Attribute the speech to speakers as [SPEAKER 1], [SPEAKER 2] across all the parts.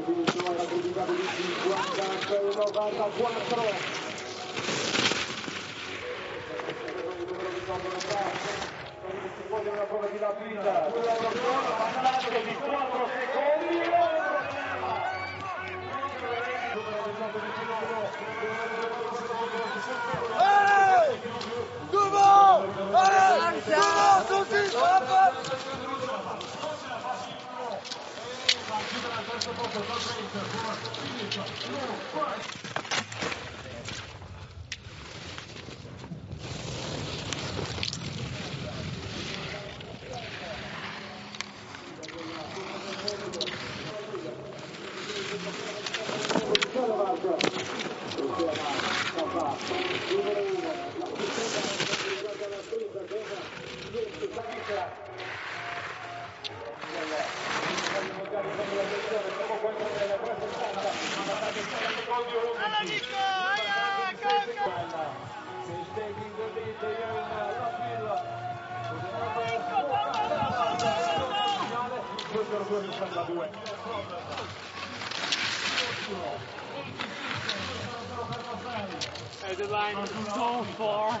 [SPEAKER 1] la finizione la pubblicata di
[SPEAKER 2] 56 94 una prova di
[SPEAKER 1] rapida, quella Numero 1. The line was so far.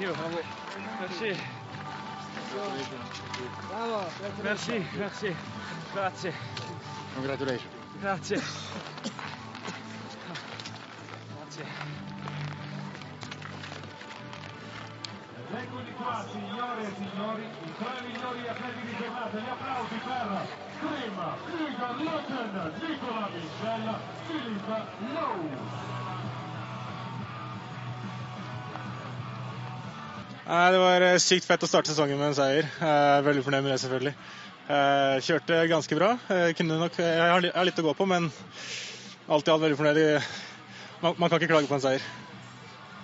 [SPEAKER 1] Merci. Merci, merci. Grazie,
[SPEAKER 3] Congratulations.
[SPEAKER 1] grazie. Grazie.
[SPEAKER 2] Eccoli qua, signore e signori, i tre migliori atleti di giornata. Gli applausi per Prima, Igor Lutten, Nicola Michel, Philip Lowe.
[SPEAKER 4] Nei, Det var eh, sykt fett å starte sesongen med en seier. Jeg er veldig fornøyd med det, selvfølgelig. Eh, Kjørte ganske bra. Kunne nok, jeg har litt å gå på, men alt i alt veldig fornøyd. Man, man kan ikke klage på en seier.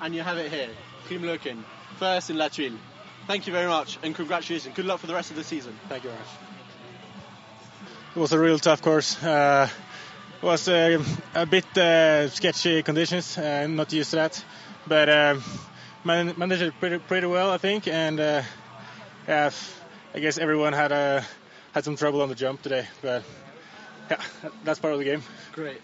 [SPEAKER 5] And you have it here. Kim Loken, first in La Tuile. Thank you very much and congratulations. Good luck for the rest of the season.
[SPEAKER 4] Thank you very much. It was a real tough course. Uh, it was uh, a bit uh, sketchy conditions. Uh, not used to that, but man- managed it pretty, pretty well, I think. And uh, yeah, I guess everyone had uh, had some trouble on the jump today, but yeah, that's part of the game.
[SPEAKER 5] Great.